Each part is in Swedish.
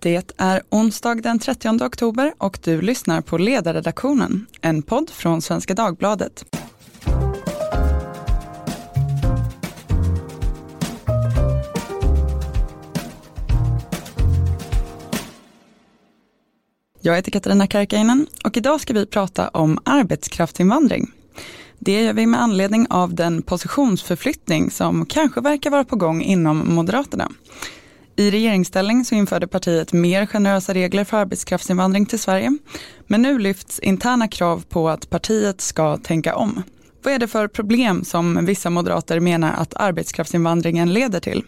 Det är onsdag den 30 oktober och du lyssnar på Ledarredaktionen, en podd från Svenska Dagbladet. Jag heter Katarina Karkainen och idag ska vi prata om arbetskraftsinvandring. Det gör vi med anledning av den positionsförflyttning som kanske verkar vara på gång inom Moderaterna. I regeringsställning så införde partiet mer generösa regler för arbetskraftsinvandring till Sverige. Men nu lyfts interna krav på att partiet ska tänka om. Vad är det för problem som vissa moderater menar att arbetskraftsinvandringen leder till?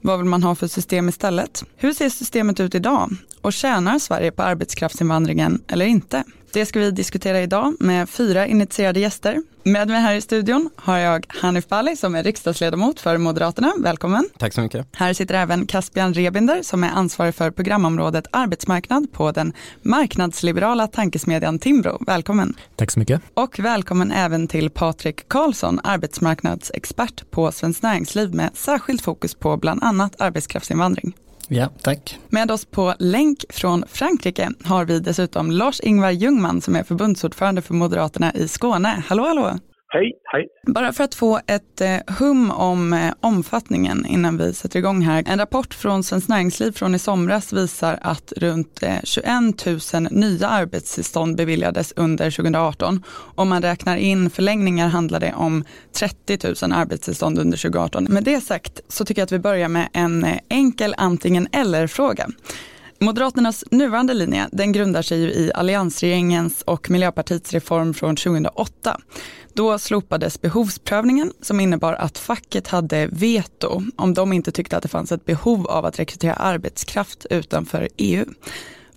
Vad vill man ha för system istället? Hur ser systemet ut idag? Och tjänar Sverige på arbetskraftsinvandringen eller inte? Det ska vi diskutera idag med fyra initierade gäster. Med mig här i studion har jag Hanif Bali som är riksdagsledamot för Moderaterna. Välkommen. Tack så mycket. Här sitter även Caspian Rebinder som är ansvarig för programområdet arbetsmarknad på den marknadsliberala tankesmedjan Timbro. Välkommen. Tack så mycket. Och välkommen även till Patrik Karlsson, arbetsmarknadsexpert på Svenskt Näringsliv med särskilt fokus på bland annat arbetskraftsinvandring. Ja, tack. Med oss på länk från Frankrike har vi dessutom Lars-Ingvar Ljungman som är förbundsordförande för Moderaterna i Skåne. Hallå, hallå! Hej, hej. Bara för att få ett eh, hum om eh, omfattningen innan vi sätter igång här. En rapport från Svenskt Näringsliv från i somras visar att runt eh, 21 000 nya arbetstillstånd beviljades under 2018. Om man räknar in förlängningar handlar det om 30 000 arbetstillstånd under 2018. Med det sagt så tycker jag att vi börjar med en enkel antingen eller-fråga. Moderaternas nuvarande linje den grundar sig i alliansregeringens och Miljöpartiets reform från 2008. Då slopades behovsprövningen som innebar att facket hade veto om de inte tyckte att det fanns ett behov av att rekrytera arbetskraft utanför EU.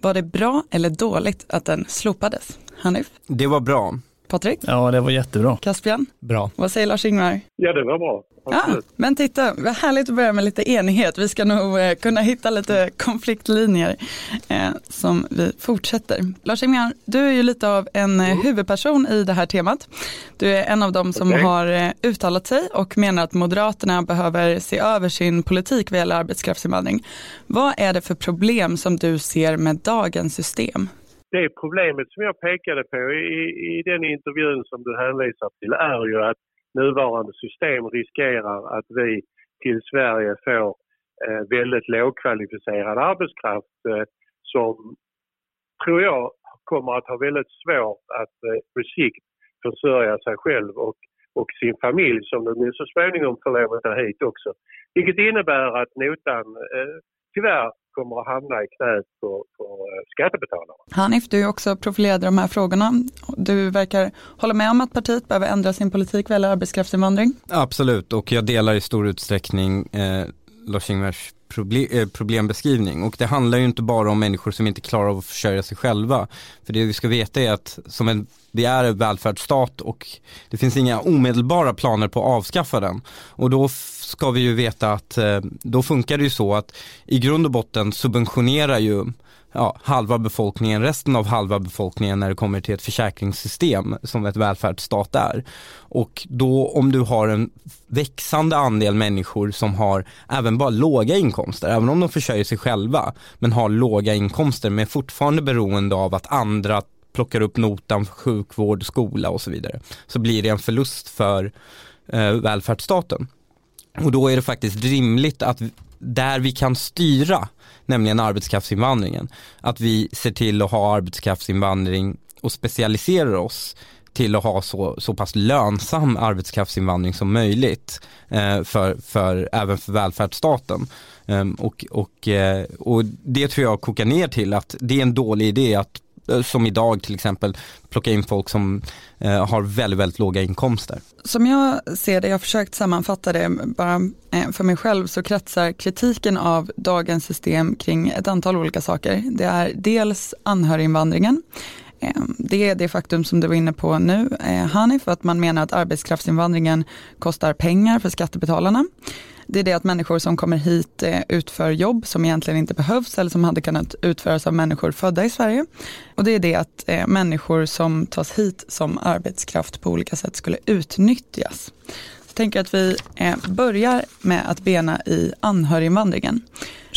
Var det bra eller dåligt att den slopades? Hanif? Det var bra. Patrik? Ja, det var jättebra. Caspian? Bra. Vad säger Lars-Ingvar? Ja, det var bra. Ja, men titta, vad härligt att börja med lite enighet. Vi ska nog eh, kunna hitta lite konfliktlinjer eh, som vi fortsätter. Lars-Ingvar, du är ju lite av en eh, huvudperson i det här temat. Du är en av dem som Okej. har eh, uttalat sig och menar att Moderaterna behöver se över sin politik vad gäller arbetskraftsinvandring. Vad är det för problem som du ser med dagens system? Det problemet som jag pekade på i, i den intervjun som du hänvisar till är ju att nuvarande system riskerar att vi till Sverige får eh, väldigt lågkvalificerad arbetskraft eh, som tror jag kommer att ha väldigt svårt att eh, på sikt försörja sig själv och, och sin familj som de så småningom får lov att ta hit också. Vilket innebär att notan eh, tyvärr kommer att hamna i knät på, på eh, skattebetalarna. Hanif, du är också profilerad i de här frågorna. Du verkar hålla med om att partiet behöver ändra sin politik vad gäller arbetskraftsinvandring. Absolut, och jag delar i stor utsträckning eh, Lars-Ingvars Eh, problembeskrivning. Och det handlar ju inte bara om människor som inte klarar av att försörja sig själva. För det vi ska veta är att som en, vi är en välfärdsstat och det finns inga omedelbara planer på att avskaffa den. Och då ska vi ju veta att eh, då funkar det ju så att i grund och botten subventionerar ju ja, halva befolkningen, resten av halva befolkningen när det kommer till ett försäkringssystem som ett välfärdsstat är. Och då om du har en växande andel människor som har även bara låga inkomster, även om de försörjer sig själva, men har låga inkomster men fortfarande beroende av att andra plockar upp notan för sjukvård, skola och så vidare, så blir det en förlust för eh, välfärdsstaten. Och då är det faktiskt rimligt att där vi kan styra, nämligen arbetskraftsinvandringen, att vi ser till att ha arbetskraftsinvandring och specialiserar oss till att ha så, så pass lönsam arbetskraftsinvandring som möjligt eh, för, för, även för välfärdsstaten. Eh, och, och, eh, och det tror jag kokar ner till att det är en dålig idé att Eh, som idag till exempel plocka in folk som eh, har väldigt, väldigt låga inkomster. Som jag ser det, jag har försökt sammanfatta det bara eh, för mig själv, så kretsar kritiken av dagens system kring ett antal olika saker. Det är dels anhöriginvandringen. Ehm, det är det faktum som du var inne på nu, ehm, Hanif, att man menar att arbetskraftsinvandringen kostar pengar för skattebetalarna. Det är det att människor som kommer hit eh, utför jobb som egentligen inte behövs eller som hade kunnat utföras av människor födda i Sverige. Och det är det att eh, människor som tas hit som arbetskraft på olika sätt skulle utnyttjas. Jag tänker att vi eh, börjar med att bena i anhöriginvandringen.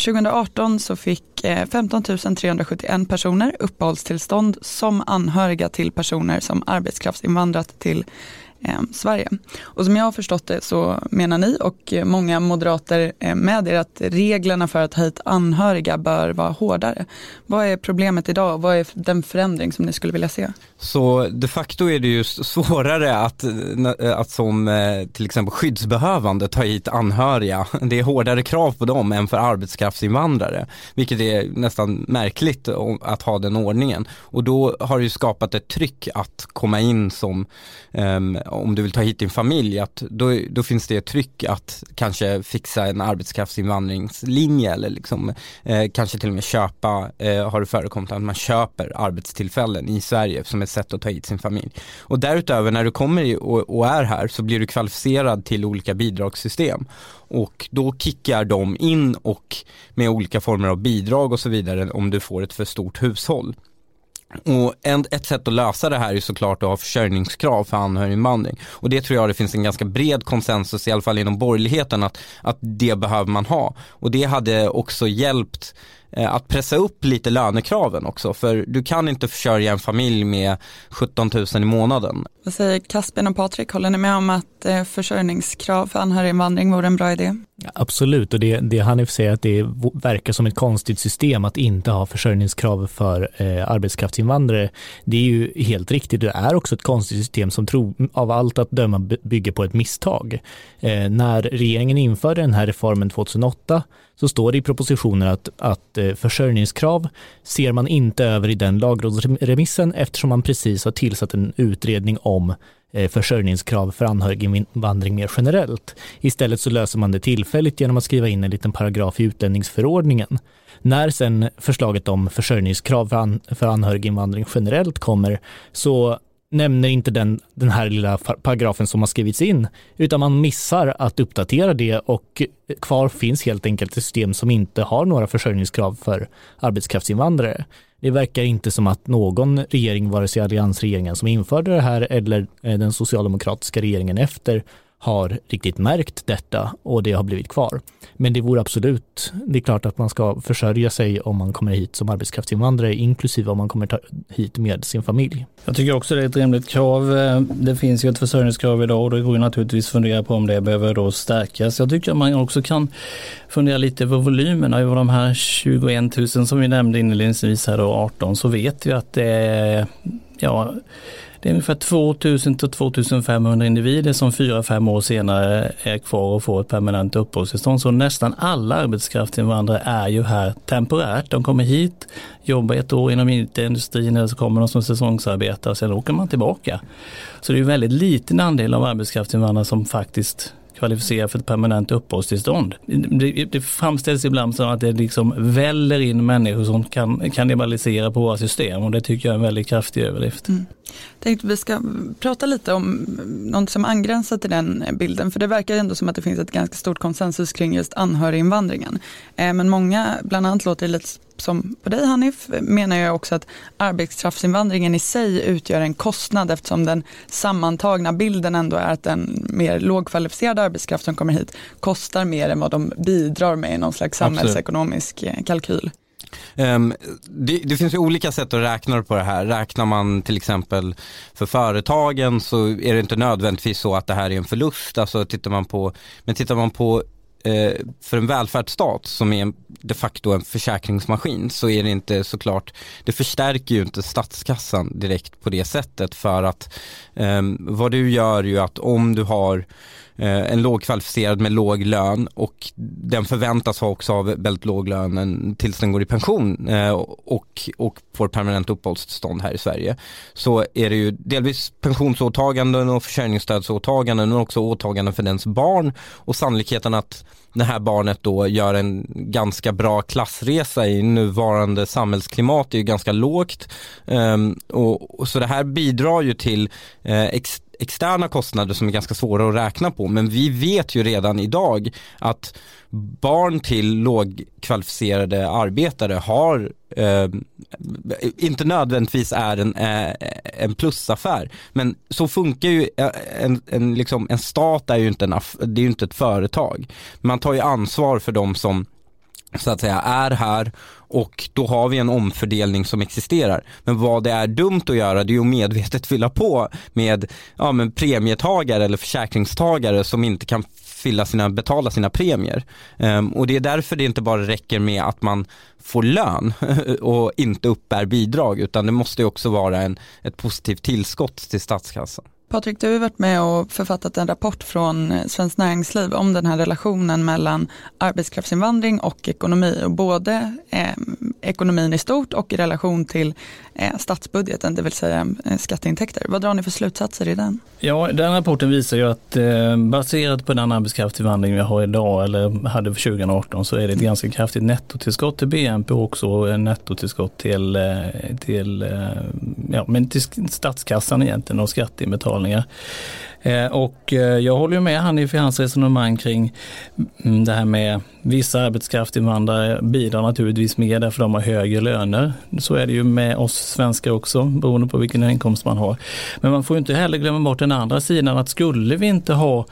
2018 så fick fick 15 371 personer uppehållstillstånd som anhöriga till personer som arbetskraftsinvandrat till eh, Sverige. Och som jag har förstått det så menar ni och många moderater eh, med er att reglerna för att ta hit anhöriga bör vara hårdare. Vad är problemet idag och vad är den förändring som ni skulle vilja se? Så de facto är det ju svårare att, eh, eh, att som till exempel skyddsbehövande ta hit anhöriga. Det är hårdare krav på dem än för arbetskraftsinvandrare, vilket är nästan märkligt att ha den ordningen. Och då har det ju skapat ett tryck att komma in som um, om du vill ta hit din familj, att då, då finns det ett tryck att kanske fixa en arbetskraftsinvandringslinje eller liksom, eh, kanske till och med köpa, eh, har det förekommit att man köper arbetstillfällen i Sverige som ett sätt att ta hit sin familj. Och därutöver när du kommer och, och är här så blir du kvalificerad till olika bidragssystem och då kickar de in och med olika former av bidrag och så vidare om du får ett för stort hushåll. Och en, ett sätt att lösa det här är såklart att ha försörjningskrav för anhöriginvandring. Och det tror jag det finns en ganska bred konsensus, i alla fall inom borgerligheten, att, att det behöver man ha. Och det hade också hjälpt att pressa upp lite lönekraven också. För du kan inte försörja en familj med 17 000 i månaden. Vad säger Caspian och Patrik, håller ni med om att eh, försörjningskrav för anhöriginvandring vore en bra idé? Absolut, och det, det Hanif säger att det verkar som ett konstigt system att inte ha försörjningskrav för eh, arbetskraftsinvandrare. Det är ju helt riktigt, det är också ett konstigt system som tro, av allt att döma bygger på ett misstag. Eh, när regeringen införde den här reformen 2008 så står det i propositionen att, att eh, försörjningskrav ser man inte över i den lagrådsremissen eftersom man precis har tillsatt en utredning om eh, försörjningskrav för anhöriginvandring mer generellt. Istället så löser man det tillfälligt genom att skriva in en liten paragraf i utlänningsförordningen. När sen förslaget om försörjningskrav för, an, för anhöriginvandring generellt kommer så nämner inte den, den här lilla paragrafen som har skrivits in, utan man missar att uppdatera det och kvar finns helt enkelt ett system som inte har några försörjningskrav för arbetskraftsinvandrare. Det verkar inte som att någon regering, vare sig alliansregeringen som införde det här eller eh, den socialdemokratiska regeringen efter, har riktigt märkt detta och det har blivit kvar. Men det vore absolut, det är klart att man ska försörja sig om man kommer hit som arbetskraftsinvandrare, inklusive om man kommer hit med sin familj. Jag tycker också det är ett rimligt krav. Eh, det finns ju ett försörjningskrav idag och det går ju naturligtvis fundera på om det behöver då stärkas. Jag tycker att man också kan fundera lite över volymerna över de här 21 000 som vi nämnde inledningsvis här då 18 så vet vi att det är ja, det är ungefär 2000 till 2500 individer som fyra, fem år senare är kvar och får ett permanent uppehållstillstånd. Så nästan alla arbetskraftsinvandrare är ju här temporärt. De kommer hit, jobbar ett år inom IT-industrin eller så kommer de som säsongsarbetare och sen åker man tillbaka. Så det är en väldigt liten andel av arbetskraftsinvandrare som faktiskt kvalificera för ett permanent uppehållstillstånd. Det, det framställs ibland som att det liksom väller in människor som kan kannibalisera på våra system och det tycker jag är en väldigt kraftig överdrift. Mm. Tänkte vi ska prata lite om något som angränsar till den bilden, för det verkar ändå som att det finns ett ganska stort konsensus kring just anhöriginvandringen. Eh, men många, bland annat låter det lite som på dig Hanif, menar jag också att arbetskraftsinvandringen i sig utgör en kostnad eftersom den sammantagna bilden ändå är att den mer lågkvalificerade arbetskraft som kommer hit kostar mer än vad de bidrar med i någon slags samhällsekonomisk Absolut. kalkyl. Um, det, det, finns ju olika sätt att räkna på det här. Räknar man till exempel för företagen så är det inte nödvändigtvis så att det här är en förlust. Alltså tittar man på, men tittar man på eh, Eh, för en välfärdsstat som är de facto en försäkringsmaskin så är det inte såklart, det förstärker ju inte statskassan direkt på det sättet för att eh, vad du gör ju att om du har Eh, en lågkvalificerad med låg lön och den förväntas ha också ha väldigt låg lön tills den går i pension eh, och, och får permanent uppehållstillstånd här i Sverige. Så är det ju delvis pensionsåtaganden och försörjningsstödsåtaganden men också åtaganden för dens barn och sannolikheten att det här barnet då gör en ganska bra klassresa i nuvarande samhällsklimat är ju ganska lågt. Um, och, och, så det här bidrar ju till eh, ex, externa kostnader som är ganska svåra att räkna på. Men vi vet ju redan idag att barn till lågkvalificerade arbetare har eh, inte nödvändigtvis är en, eh, en plusaffär. Men så funkar ju eh, en, en, liksom, en stat är ju inte, en, det är ju inte ett företag. Man tar ju ansvar för de som så att säga är här och då har vi en omfördelning som existerar. Men vad det är dumt att göra det är att medvetet fylla på med ja, men premietagare eller försäkringstagare som inte kan fylla sina, betala sina premier. Um, och det är därför det inte bara räcker med att man får lön och inte uppbär bidrag utan det måste också vara en, ett positivt tillskott till statskassan. Patrik, du har varit med och författat en rapport från eh, Svenskt Näringsliv om den här relationen mellan arbetskraftsinvandring och ekonomi och både eh, ekonomin i stort och i relation till eh, statsbudgeten, det vill säga eh, skatteintäkter. Vad drar ni för slutsatser i den? Ja, den rapporten visar ju att eh, baserat på den arbetskraftsinvandring vi har idag eller hade för 2018 så är det ett ganska kraftigt nettotillskott till BNP och också nettotillskott till, eh, till, eh, ja, men till statskassan egentligen och skatteinbetalningar betalningar. Eh, och eh, jag håller ju med han i hans resonemang kring mm, det här med vissa arbetskraftinvandrare bidrar naturligtvis mer därför de har högre löner. Så är det ju med oss svenskar också beroende på vilken inkomst man har. Men man får inte heller glömma bort den andra sidan att skulle vi inte ha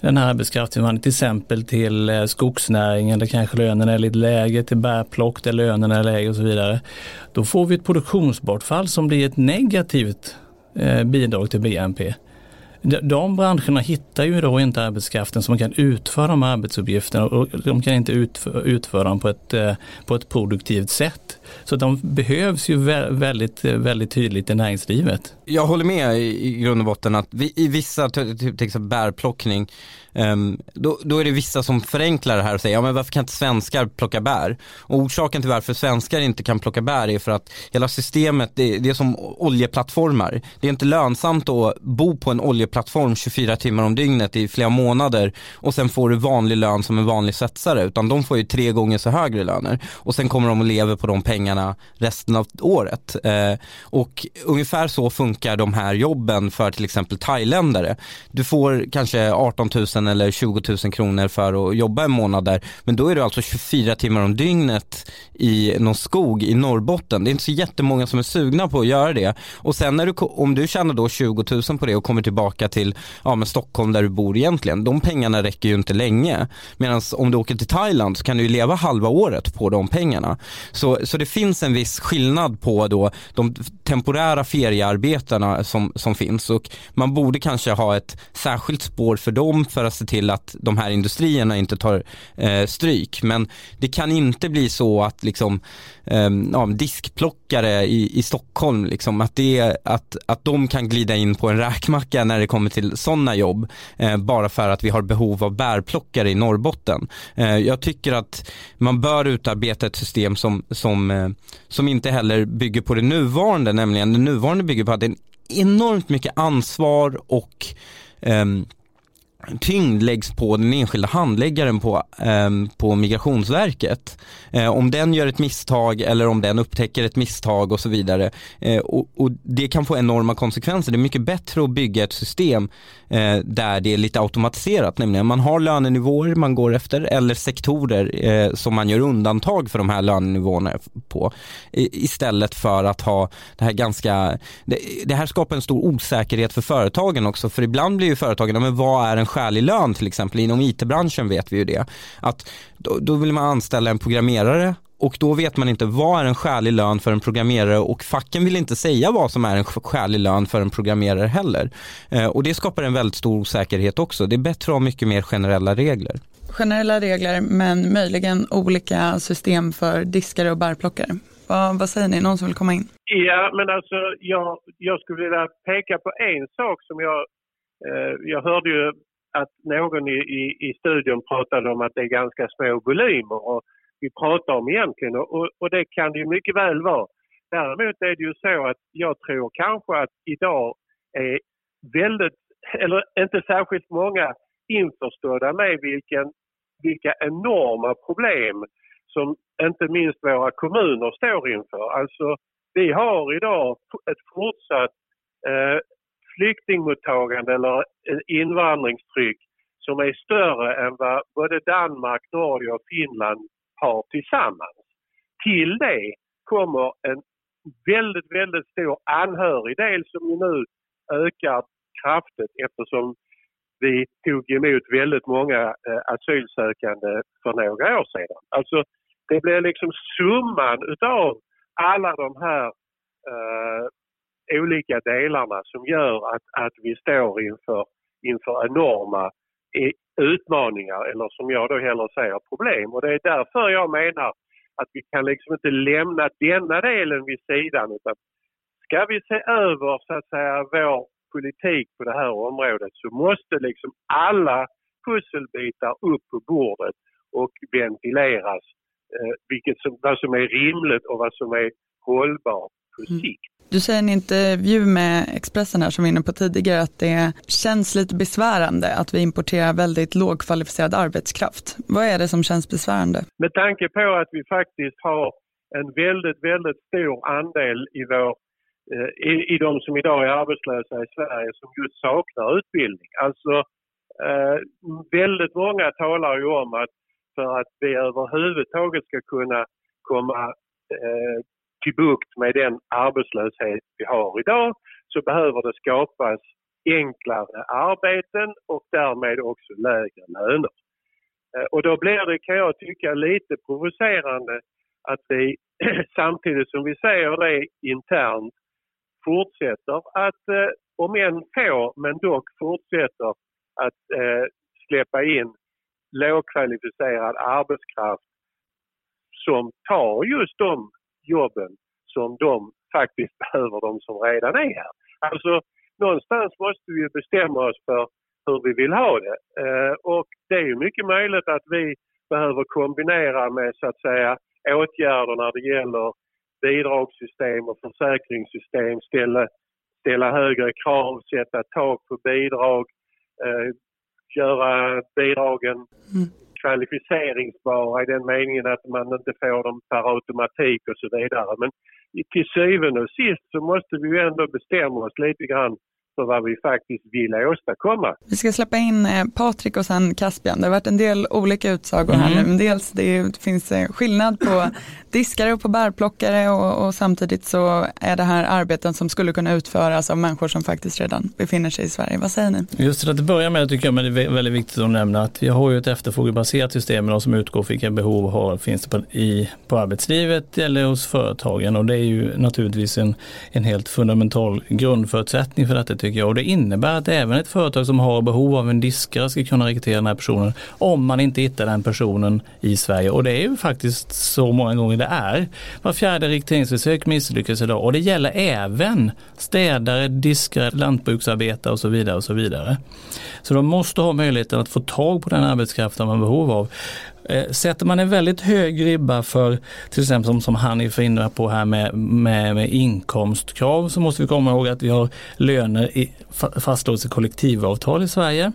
den här arbetskraftsinvandringen till exempel till eh, skogsnäringen där kanske lönen är lite lägre, till bärplock där lönen är lägre och så vidare. Då får vi ett produktionsbortfall som blir ett negativt Eh, bidrag till BNP. De branscherna hittar ju då inte arbetskraften som kan utföra de arbetsuppgifterna och de kan inte utföra dem på ett, eh, på ett produktivt sätt. Så de behövs ju väldigt, eh, väldigt tydligt i näringslivet. Jag håller med i grund och botten att vi, i vissa, till exempel bärplockning, ehm, då, då, är det vissa som förenklar det här och säger, ja men varför kan inte svenskar plocka bär? Och orsaken till varför svenskar inte kan plocka bär är för att hela systemet, det, det är som oljeplattformar. Det är inte lönsamt att bo på en oljeplattform 24 timmar om dygnet i flera månader och sen får du vanlig lön som en vanlig svetsare, utan de får ju tre gånger så högre löner. Och sen kommer de att leva på de pengarna resten av året. Eh, och ungefär så funkar de här jobben för till exempel thailändare. Du får kanske 18 000 eller 20 000 kronor för att jobba en månad där. Men då är du alltså 24 timmar om dygnet i någon skog i Norrbotten. Det är inte så jättemånga som är sugna på att göra det. Och sen när du, om du tjänar då 20 000 på det och kommer tillbaka till ja, men Stockholm där du bor egentligen, de pengarna räcker ju inte länge. Medan om du åker till Thailand så kan du ju leva halva året på de pengarna. Så, så det finns en viss skillnad på då de temporära feriearbetarna som, som finns och man borde kanske ha ett särskilt spår för dem för att se till att de här industrierna inte tar eh, stryk. Men det kan inte bli så att liksom eh, ja, diskplockare i, i Stockholm, liksom, att, det, att, att de kan glida in på en räkmacka när det kommer till sådana jobb. Eh, bara för att vi har behov av bärplockare i Norrbotten. Eh, jag tycker att man bör utarbeta ett system som, som, eh, som inte heller bygger på det nuvarande, nämligen det nuvarande bygger på att det är enormt mycket ansvar och um, tyngd läggs på den enskilda handläggaren på, eh, på Migrationsverket. Eh, om den gör ett misstag eller om den upptäcker ett misstag och så vidare. Eh, och, och, det kan få enorma konsekvenser. Det är mycket bättre att bygga ett system eh, där det är lite automatiserat, nämligen man har lönenivåer man går efter eller sektorer eh, som man gör undantag för de här lönenivåerna på. Istället för att ha det här ganska, det, det, här skapar en stor osäkerhet för företagen också, för ibland blir ju företagen, men vad är en skälig lön till exempel? Inom it-branschen vet vi ju det. Att då, då vill man anställa en programmerare och då vet man inte vad är en skälig lön för en programmerare och facken vill inte säga vad som är en skälig lön för en programmerare heller. Eh, och det skapar en väldigt stor osäkerhet också. Det är bättre att ha mycket mer generella regler. Generella regler men möjligen olika system för diskare och bärplockare. Vad, vad säger ni, någon som vill komma in? Ja, men alltså jag, jag skulle vilja peka på en sak som jag, eh, jag hörde ju att någon i, i, i studion pratade om att det är ganska små volymer. Och vi pratar om egentligen och, och det kan det ju mycket väl vara. Däremot är det ju så att jag tror kanske att idag är väldigt, eller inte särskilt många införstådda med vilken, vilka enorma problem som inte minst våra kommuner står inför. Alltså vi har idag ett fortsatt eh, flyktingmottagande eller invandringstryck som är större än vad både Danmark, Norge och Finland har tillsammans. Till det kommer en väldigt, väldigt stor anhörig del som ju nu ökar kraftigt eftersom vi tog emot väldigt många eh, asylsökande för några år sedan. Alltså det blir liksom summan utav alla de här eh, olika delarna som gör att, att vi står inför, inför enorma utmaningar eller som jag då hellre säger problem. Och det är därför jag menar att vi kan liksom inte lämna denna delen vid sidan utan ska vi se över så att säga vår politik på det här området så måste liksom alla pusselbitar upp på bordet och ventileras eh, vilket som, vad som är rimligt och vad som är hållbart på mm. sikt. Du säger i en intervju med Expressen här som vi var inne på tidigare att det känns lite besvärande att vi importerar väldigt lågkvalificerad arbetskraft. Vad är det som känns besvärande? Med tanke på att vi faktiskt har en väldigt, väldigt stor andel i, vår, eh, i, i de som idag är arbetslösa i Sverige som just saknar utbildning. Alltså eh, väldigt många talar ju om att för att vi överhuvudtaget ska kunna komma eh, Typ till bukt med den arbetslöshet vi har idag så behöver det skapas enklare arbeten och därmed också lägre löner. Eh, och då blir det, kan jag tycka, lite provocerande att vi samtidigt som vi säger det internt fortsätter att, eh, om än få, men dock fortsätter att eh, släppa in lågkvalificerad arbetskraft som tar just de jobben som de faktiskt behöver, de som redan är här. Alltså någonstans måste vi bestämma oss för hur vi vill ha det. Eh, och det är ju mycket möjligt att vi behöver kombinera med så att säga åtgärder när det gäller bidragssystem och försäkringssystem, ställa, ställa högre krav, sätta tak på bidrag, eh, göra bidragen mm kvalificeringsbara i den meningen att man inte får dem per automatik och så vidare. Men till syvende och sist så måste vi ju ändå bestämma oss lite grann för vad vi faktiskt vill åstadkomma. Vi ska släppa in eh, Patrik och sen Caspian. Det har varit en del olika utsagor mm. här nu. Dels det finns eh, skillnad på diskare och på bärplockare och, och, samtidigt så är det här arbeten som skulle kunna utföras av människor som faktiskt redan befinner sig i Sverige. Vad säger ni? Just det, att börja med tycker jag men det är väldigt viktigt att nämna att vi har ju ett efterfrågebaserat system som utgår från vilka behov har, finns det på, i, på arbetslivet eller hos företagen och det är ju naturligtvis en, en helt fundamental grundförutsättning för detta tycker jag. Och det innebär att även ett företag som har behov av en diskare ska kunna rekrytera den här personen om man inte hittar den personen i Sverige. Och det är ju faktiskt så många gånger det är. Var fjärde rekryteringsförsök misslyckas idag och det gäller även städare, diskare, lantbruksarbetare och så vidare. och Så vidare. Så de måste ha möjligheten att få tag på den arbetskraften man har behov av. Eh, sätter man en väldigt hög ribba för till exempel som, som han är inne på här med, med, med, inkomstkrav så måste vi komma ihåg att vi har löner i, fastslås i kollektivavtal i Sverige.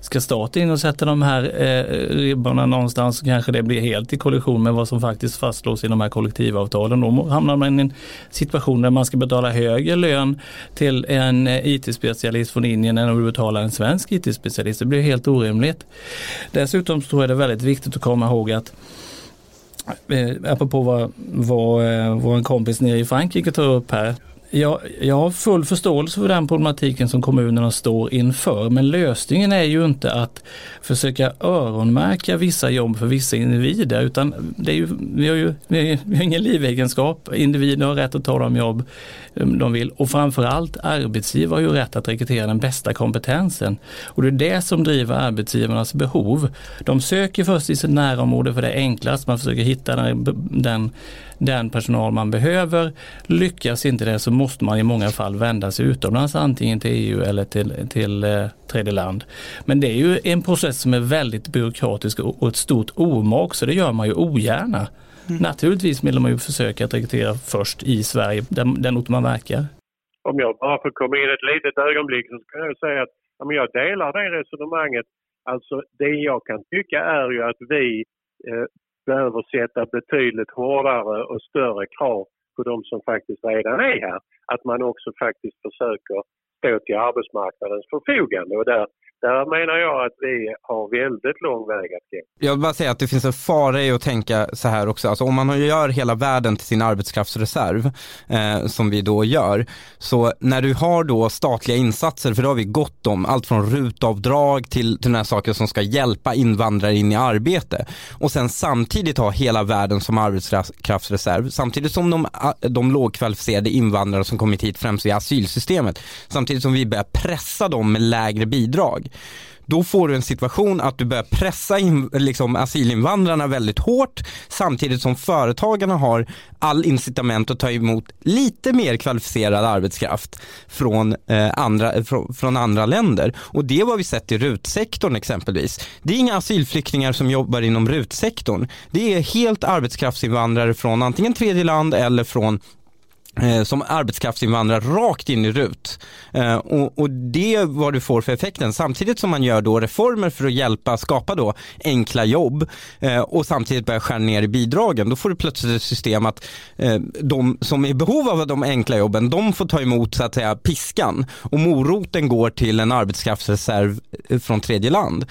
Ska staten in och sätta de här eh, ribborna någonstans så kanske det blir helt i kollision med vad som faktiskt fastslås i de här kollektivavtalen. Då hamnar man i en situation där man ska betala högre lön till en eh, IT-specialist från Indien än om du betalar en svensk IT-specialist. Det blir helt orimligt. Dessutom så är det väldigt viktigt att komma ihåg att eh, apropå vad, vad eh, vår kompis nere i Frankrike tar upp här jag, jag har full förståelse för den problematiken som kommunerna står inför men lösningen är ju inte att försöka öronmärka vissa jobb för vissa individer utan det är ju, vi, har ju vi har ingen livegenskap. Individer har rätt att ta de jobb eh, de vill och framförallt arbetsgivare har ju rätt att rekrytera den bästa kompetensen. Och det är det som driver arbetsgivarnas behov. De söker först i sitt närområde för det är enklast, man försöker hitta den, den den personal man behöver. Lyckas inte det så måste man i många fall vända sig utomlands antingen till EU eller till, till eh, tredje land. Men det är ju en process som är väldigt byråkratisk och, ett stort omak så det gör man ju ogärna. Mm. Naturligtvis vill man ju försöka att rekrytera först i Sverige, den, den ort man verkar. Om jag bara får komma in ett litet ögonblick så kan jag säga att ja, jag delar det resonemanget. Alltså det jag kan tycka är ju att vi eh, behöver sätta betydligt hårdare och större krav på de som faktiskt redan är här. Att man också faktiskt försöker stå till arbetsmarknadens förfogande. Och där där menar jag att vi har väldigt lång väg att gå. Jag vill bara säga att det finns en fara i att tänka så här också. Alltså om man gör hela världen till sin arbetskraftsreserv, eh, som vi då gör, så när du har då statliga insatser, för det har vi gott om allt från rutavdrag till, till den här saker som ska hjälpa invandrare in i arbete och sen samtidigt ha hela världen som arbetskraftsreserv, samtidigt som de, de lågkvalificerade invandrare som kommit hit främst via asylsystemet, samtidigt som vi börjar pressa dem med lägre bidrag då får du en situation att du börjar pressa in, liksom, asylinvandrarna väldigt hårt samtidigt som företagarna har all incitament att ta emot lite mer kvalificerad arbetskraft från, eh, andra, från, från, andra länder. Och det har vi sett i rutsektorn exempelvis. Det är inga asylflyktingar som jobbar inom rutsektorn. Det är helt arbetskraftsinvandrare från antingen tredje land eller från Eh, som arbetskraftsinvandrare rakt in i RUT. Eh, och, och, det är vad du får för effekten. Samtidigt som man gör då reformer för att hjälpa skapa då enkla jobb eh, och samtidigt börja skära ner i bidragen. Då får du plötsligt ett system att de som är i behov av de enkla jobben, de får ta emot så att säga piskan och moroten går till en arbetskraftsreserv från tredje land.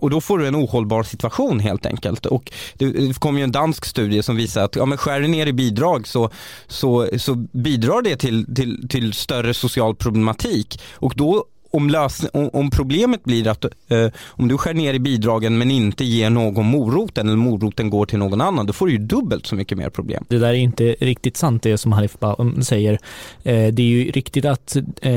Och då får du en ohållbar situation helt enkelt. Och det kom ju en dansk studie som visar att ja, men skär ner i bidrag så, så, så bidrar det till, till, till större social problematik och då om, lös, om, problemet blir att eh, om du skär ner i bidragen men inte ger någon moroten eller moroten går till någon annan, då får du ju dubbelt så mycket mer problem. Det där är inte riktigt sant det som Hanif um, säger. Eh, det är ju riktigt att eh,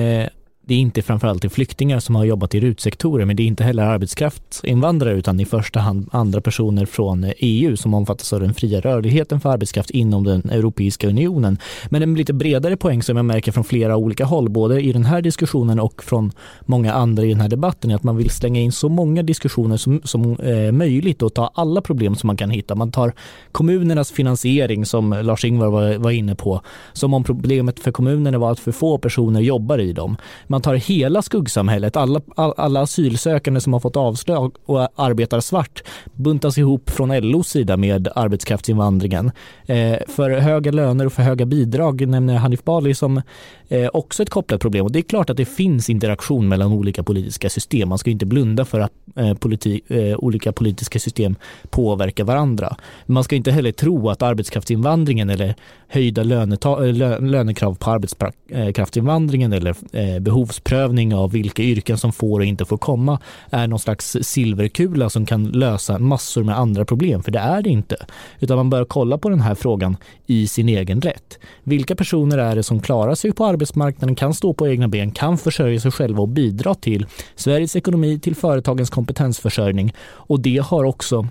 det är inte framförallt flyktingar som har jobbat i rutsektorer, men det är inte heller arbetskraftsinvandrare, utan i första hand andra personer från EU som omfattas av den fria rörligheten för arbetskraft inom den Europeiska unionen. Men en lite bredare poäng som jag märker från flera olika håll, både i den här diskussionen och från många andra i den här debatten, är att man vill slänga in så många diskussioner som, som eh, möjligt och ta alla problem som man kan hitta. Man tar kommunernas finansiering, som Lars-Ingvar var, var inne på, som om problemet för kommunerna var att för få personer jobbar i dem man man tar hela skuggsamhället, alla, alla asylsökande som har fått avslag och arbetar svart buntas ihop från LOs sida med arbetskraftsinvandringen. Eh, för höga löner och för höga bidrag nämner Hanif Bali som eh, också ett kopplat problem. Och det är klart att det finns interaktion mellan olika politiska system. Man ska inte blunda för att eh, politi eh, olika politiska system påverkar varandra. Man ska inte heller tro att arbetskraftsinvandringen eller höjda eh, lö lönekrav på arbetskraftsinvandringen eh, eller eh, behovsprövning av vilka yrken som får och inte får komma är någon slags silverkula som kan lösa massor med andra problem, för det är det inte. Utan man bör kolla på den här frågan i sin egen rätt. Vilka personer är det som klarar sig på arbetsmarknaden, kan stå på egna ben, kan försörja sig själva och bidra till Sveriges ekonomi, till företagens kompetensförsörjning och det har också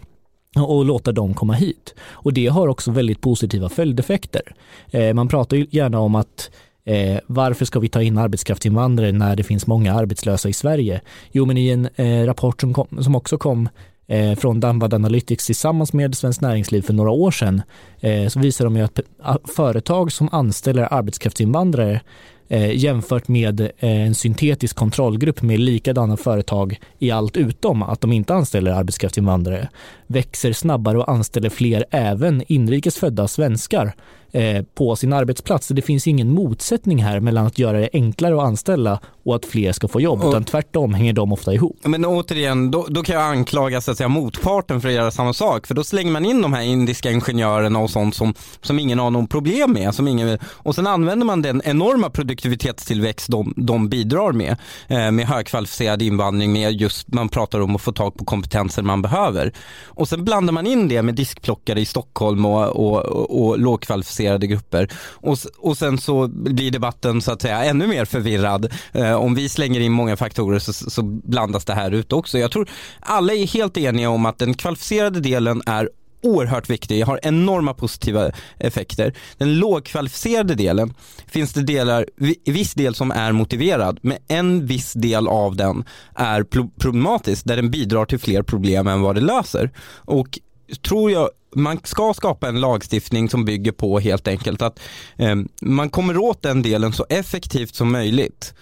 och låta dem komma hit. Och det har också väldigt positiva följdeffekter. Eh, man pratar ju gärna om att Eh, varför ska vi ta in arbetskraftsinvandrare när det finns många arbetslösa i Sverige? Jo, men i en eh, rapport som, kom, som också kom eh, från Danvad Analytics tillsammans med Svenskt Näringsliv för några år sedan eh, så visar de ju att eh, företag som anställer arbetskraftsinvandrare eh, jämfört med eh, en syntetisk kontrollgrupp med likadana företag i allt utom att de inte anställer arbetskraftsinvandrare växer snabbare och anställer fler även inrikes födda svenskar på sin arbetsplats. Det finns ingen motsättning här mellan att göra det enklare att anställa och att fler ska få jobb, och, utan tvärtom hänger de ofta ihop. Men återigen, då, då kan jag anklaga så att säga, motparten för att göra samma sak, för då slänger man in de här indiska ingenjörerna och sånt som, som ingen har någon problem med. Som ingen, och sen använder man den enorma produktivitetstillväxt de, de bidrar med, eh, med högkvalificerad invandring, med just, man pratar om att få tag på kompetenser man behöver. Och sen blandar man in det med diskplockare i Stockholm och, och, och, och lågkvalificerade marginaliserade grupper. Och, och sen så blir debatten så att säga ännu mer förvirrad. Eh, om vi slänger in många faktorer så, så blandas det här ut också. Jag tror alla är helt eniga om att den kvalificerade delen är oerhört viktig, har enorma positiva effekter. Den lågkvalificerade delen finns det delar, viss del som är motiverad, men en viss del av den är problematisk, där den bidrar till fler problem än vad det löser. Och tror jag man ska skapa en lagstiftning som bygger på helt enkelt att eh, man kommer åt den delen så effektivt som möjligt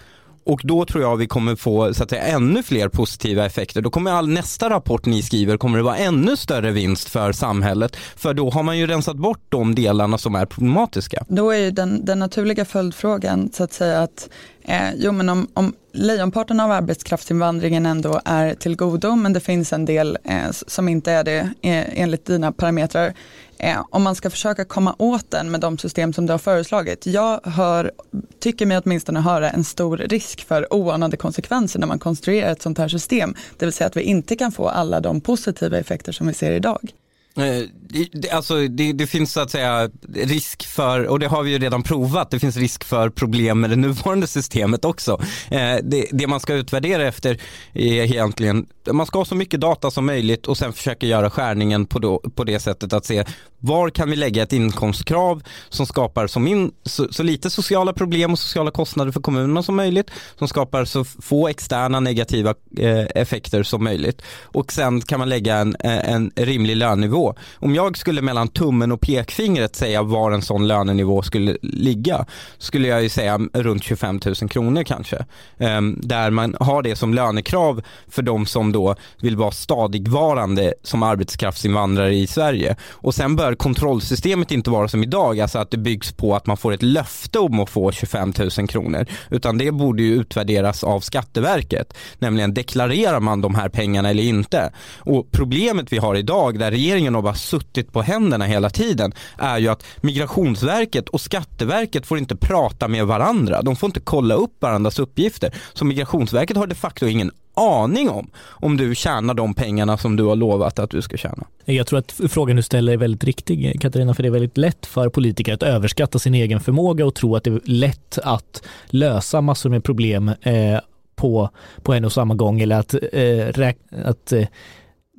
och då tror jag vi kommer få så att säga, ännu fler positiva effekter. Då kommer all nästa rapport ni skriver kommer det vara ännu större vinst för samhället. För då har man ju rensat bort de delarna som är problematiska. Då är ju den, den naturliga följdfrågan så att säga att eh, jo men om, om lejonparten av arbetskraftsinvandringen ändå är till godo men det finns en del eh, som inte är det eh, enligt dina parametrar eh, om man ska försöka komma åt den med de system som du har föreslagit. Jag hör, tycker mig åtminstone höra en stor risk för oanade konsekvenser när man konstruerar ett sånt här system. Det vill säga att vi inte kan få alla de positiva effekter som vi ser idag. Eh, det, det, alltså det, det, finns så att säga risk för, och det har vi ju redan provat, det finns risk för problem med det nuvarande systemet också. Eh, det, det, man ska utvärdera efter är egentligen, man ska ha så mycket data som möjligt och sen försöka göra skärningen på, då, på det sättet att se var kan vi lägga ett inkomstkrav som skapar så, min, så, så, lite sociala problem och sociala kostnader för kommunerna som möjligt, som skapar så få externa negativa eh, effekter som möjligt. Och sen kan man lägga en, en rimlig lönenivå. Om jag jag skulle mellan tummen och pekfingret säga var en sån lönenivå skulle ligga, skulle jag ju säga runt 25 000 kronor kanske. Ehm, där man har det som lönekrav för de som då vill vara stadigvarande som arbetskraftsinvandrare i Sverige. Och sen bör kontrollsystemet inte vara som idag, alltså att det byggs på att man får ett löfte om att få 25 000 kronor, utan det borde ju utvärderas av Skatteverket, nämligen deklarerar man de här pengarna eller inte? Och problemet vi har idag, där regeringen har bara suttit på händerna hela tiden, är ju att Migrationsverket och Skatteverket får inte prata med varandra, de får inte kolla upp varandras uppgifter, så Migrationsverket har de facto ingen aning om om du tjänar de pengarna som du har lovat att du ska tjäna. Jag tror att frågan du ställer är väldigt riktig Katarina, för det är väldigt lätt för politiker att överskatta sin egen förmåga och tro att det är lätt att lösa massor med problem eh, på, på en och samma gång eller att, eh, att eh,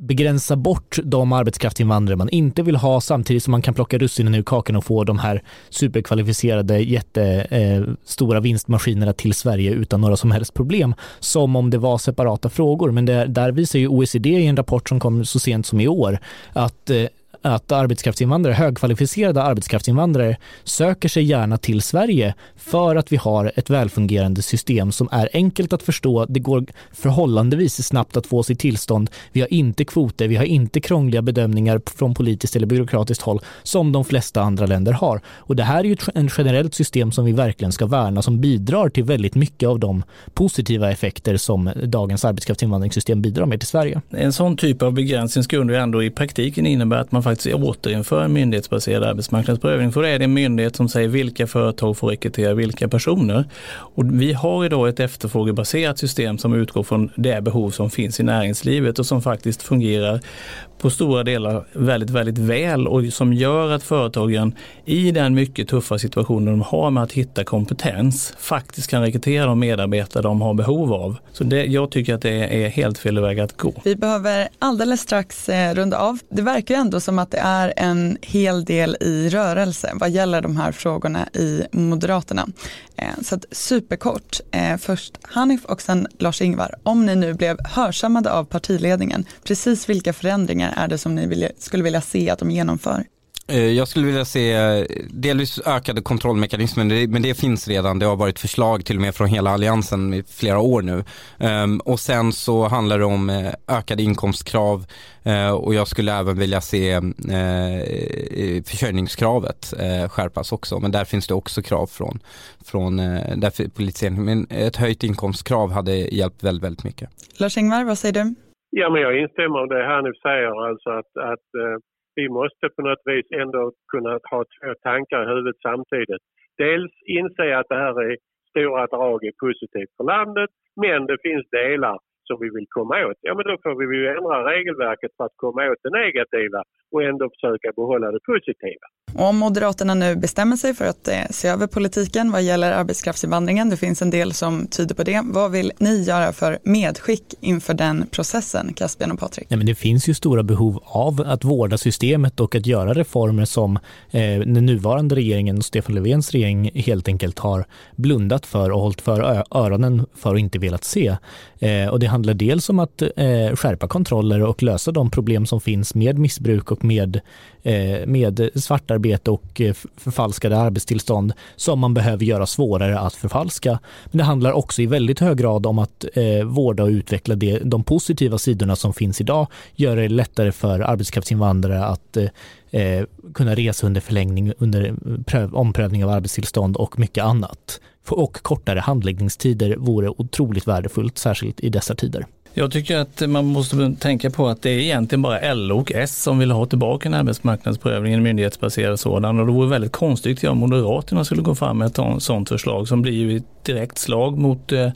begränsa bort de arbetskraftsinvandrare man inte vill ha samtidigt som man kan plocka russinen ur kakan och få de här superkvalificerade jättestora eh, vinstmaskinerna till Sverige utan några som helst problem som om det var separata frågor. Men det, där visar ju OECD i en rapport som kom så sent som i år att eh, att arbetskraftsinvandrare, högkvalificerade arbetskraftsinvandrare söker sig gärna till Sverige för att vi har ett välfungerande system som är enkelt att förstå. Det går förhållandevis snabbt att få sitt tillstånd. Vi har inte kvoter, vi har inte krångliga bedömningar från politiskt eller byråkratiskt håll som de flesta andra länder har. Och det här är ju ett generellt system som vi verkligen ska värna som bidrar till väldigt mycket av de positiva effekter som dagens arbetskraftsinvandringssystem bidrar med till Sverige. En sån typ av begränsning skulle ändå i praktiken innebära att man faktiskt återinför en myndighetsbaserad arbetsmarknadsprövning. För då är det en myndighet som säger vilka företag får rekrytera vilka personer. Och vi har idag ett efterfrågebaserat system som utgår från det behov som finns i näringslivet och som faktiskt fungerar på stora delar väldigt, väldigt väl och som gör att företagen i den mycket tuffa situationen de har med att hitta kompetens faktiskt kan rekrytera de medarbetare de har behov av. Så det, jag tycker att det är helt fel väg att gå. Vi behöver alldeles strax eh, runda av. Det verkar ändå som att det är en hel del i rörelse vad gäller de här frågorna i Moderaterna. Eh, så att superkort, eh, först Hanif och sen Lars-Ingvar, om ni nu blev hörsammade av partiledningen, precis vilka förändringar är det som ni vill, skulle vilja se att de genomför? Eh, jag skulle vilja se eh, delvis ökade kontrollmekanismer, men det finns redan. Det har varit förslag till och med från hela alliansen i flera år nu. Ehm, och sen så handlar det om eh, ökade inkomstkrav och jag skulle även vilja se försörjningskravet skärpas också. Men där finns det också krav från, från där politiseringen. Men ett höjt inkomstkrav hade hjälpt väldigt, väldigt mycket. Lars-Ingvar, vad säger du? Ja, men jag instämmer i det här nu säger, alltså att, att eh, vi måste på något vis ändå kunna ha två eh, tankar i huvudet samtidigt. Dels inse att det här är stora drag är positivt för landet men det finns delar som vi vill komma åt, ja men då får vi ju ändra regelverket för att komma åt det negativa och ändå försöka behålla det positiva. Om Moderaterna nu bestämmer sig för att eh, se över politiken vad gäller arbetskraftsinvandringen, det finns en del som tyder på det. Vad vill ni göra för medskick inför den processen, Caspian och Patrik? Nej, men det finns ju stora behov av att vårda systemet och att göra reformer som eh, den nuvarande regeringen och Stefan Löfvens regering helt enkelt har blundat för och hållit för öronen för och inte velat se. Eh, och det handlar dels om att eh, skärpa kontroller och lösa de problem som finns med missbruk och med, eh, med svartarbete och eh, förfalskade arbetstillstånd som man behöver göra svårare att förfalska. Men det handlar också i väldigt hög grad om att eh, vårda och utveckla det, de positiva sidorna som finns idag, göra det lättare för arbetskraftsinvandrare att eh, eh, kunna resa under förlängning, under eh, pröv, omprövning av arbetstillstånd och mycket annat och kortare handläggningstider vore otroligt värdefullt, särskilt i dessa tider. Jag tycker att man måste tänka på att det är egentligen bara LO och S som vill ha tillbaka en arbetsmarknadsprövning, en myndighetsbaserad sådan. Och det vore väldigt konstigt om Moderaterna skulle gå fram med ett sådant förslag som blir ju ett direkt slag mot eh,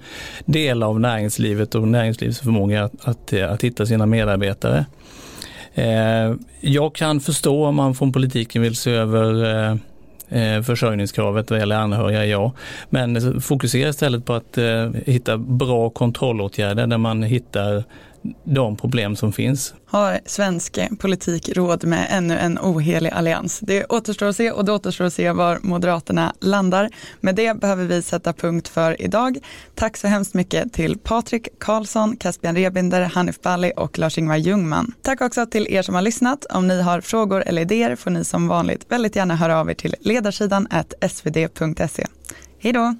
delar av näringslivet och näringslivets förmåga att, att, att hitta sina medarbetare. Eh, jag kan förstå om man från politiken vill se över eh, eh, försörjningskravet vad gäller anhöriga, ja. Men fokusera istället på att hitta bra kontrollåtgärder där man hittar de problem som finns. Har svensk politik råd med ännu en ohelig allians? Det återstår att se och det återstår att se var Moderaterna landar. Med det behöver vi sätta punkt för idag. Tack så hemskt mycket till Patrik Karlsson, Caspian Rebinder, Hanif Bali och Lars-Ingvar Ljungman. Tack också till er som har lyssnat. Om ni har frågor eller idéer får ni som vanligt väldigt gärna höra av er till ledarsidan svd.se. Hej då!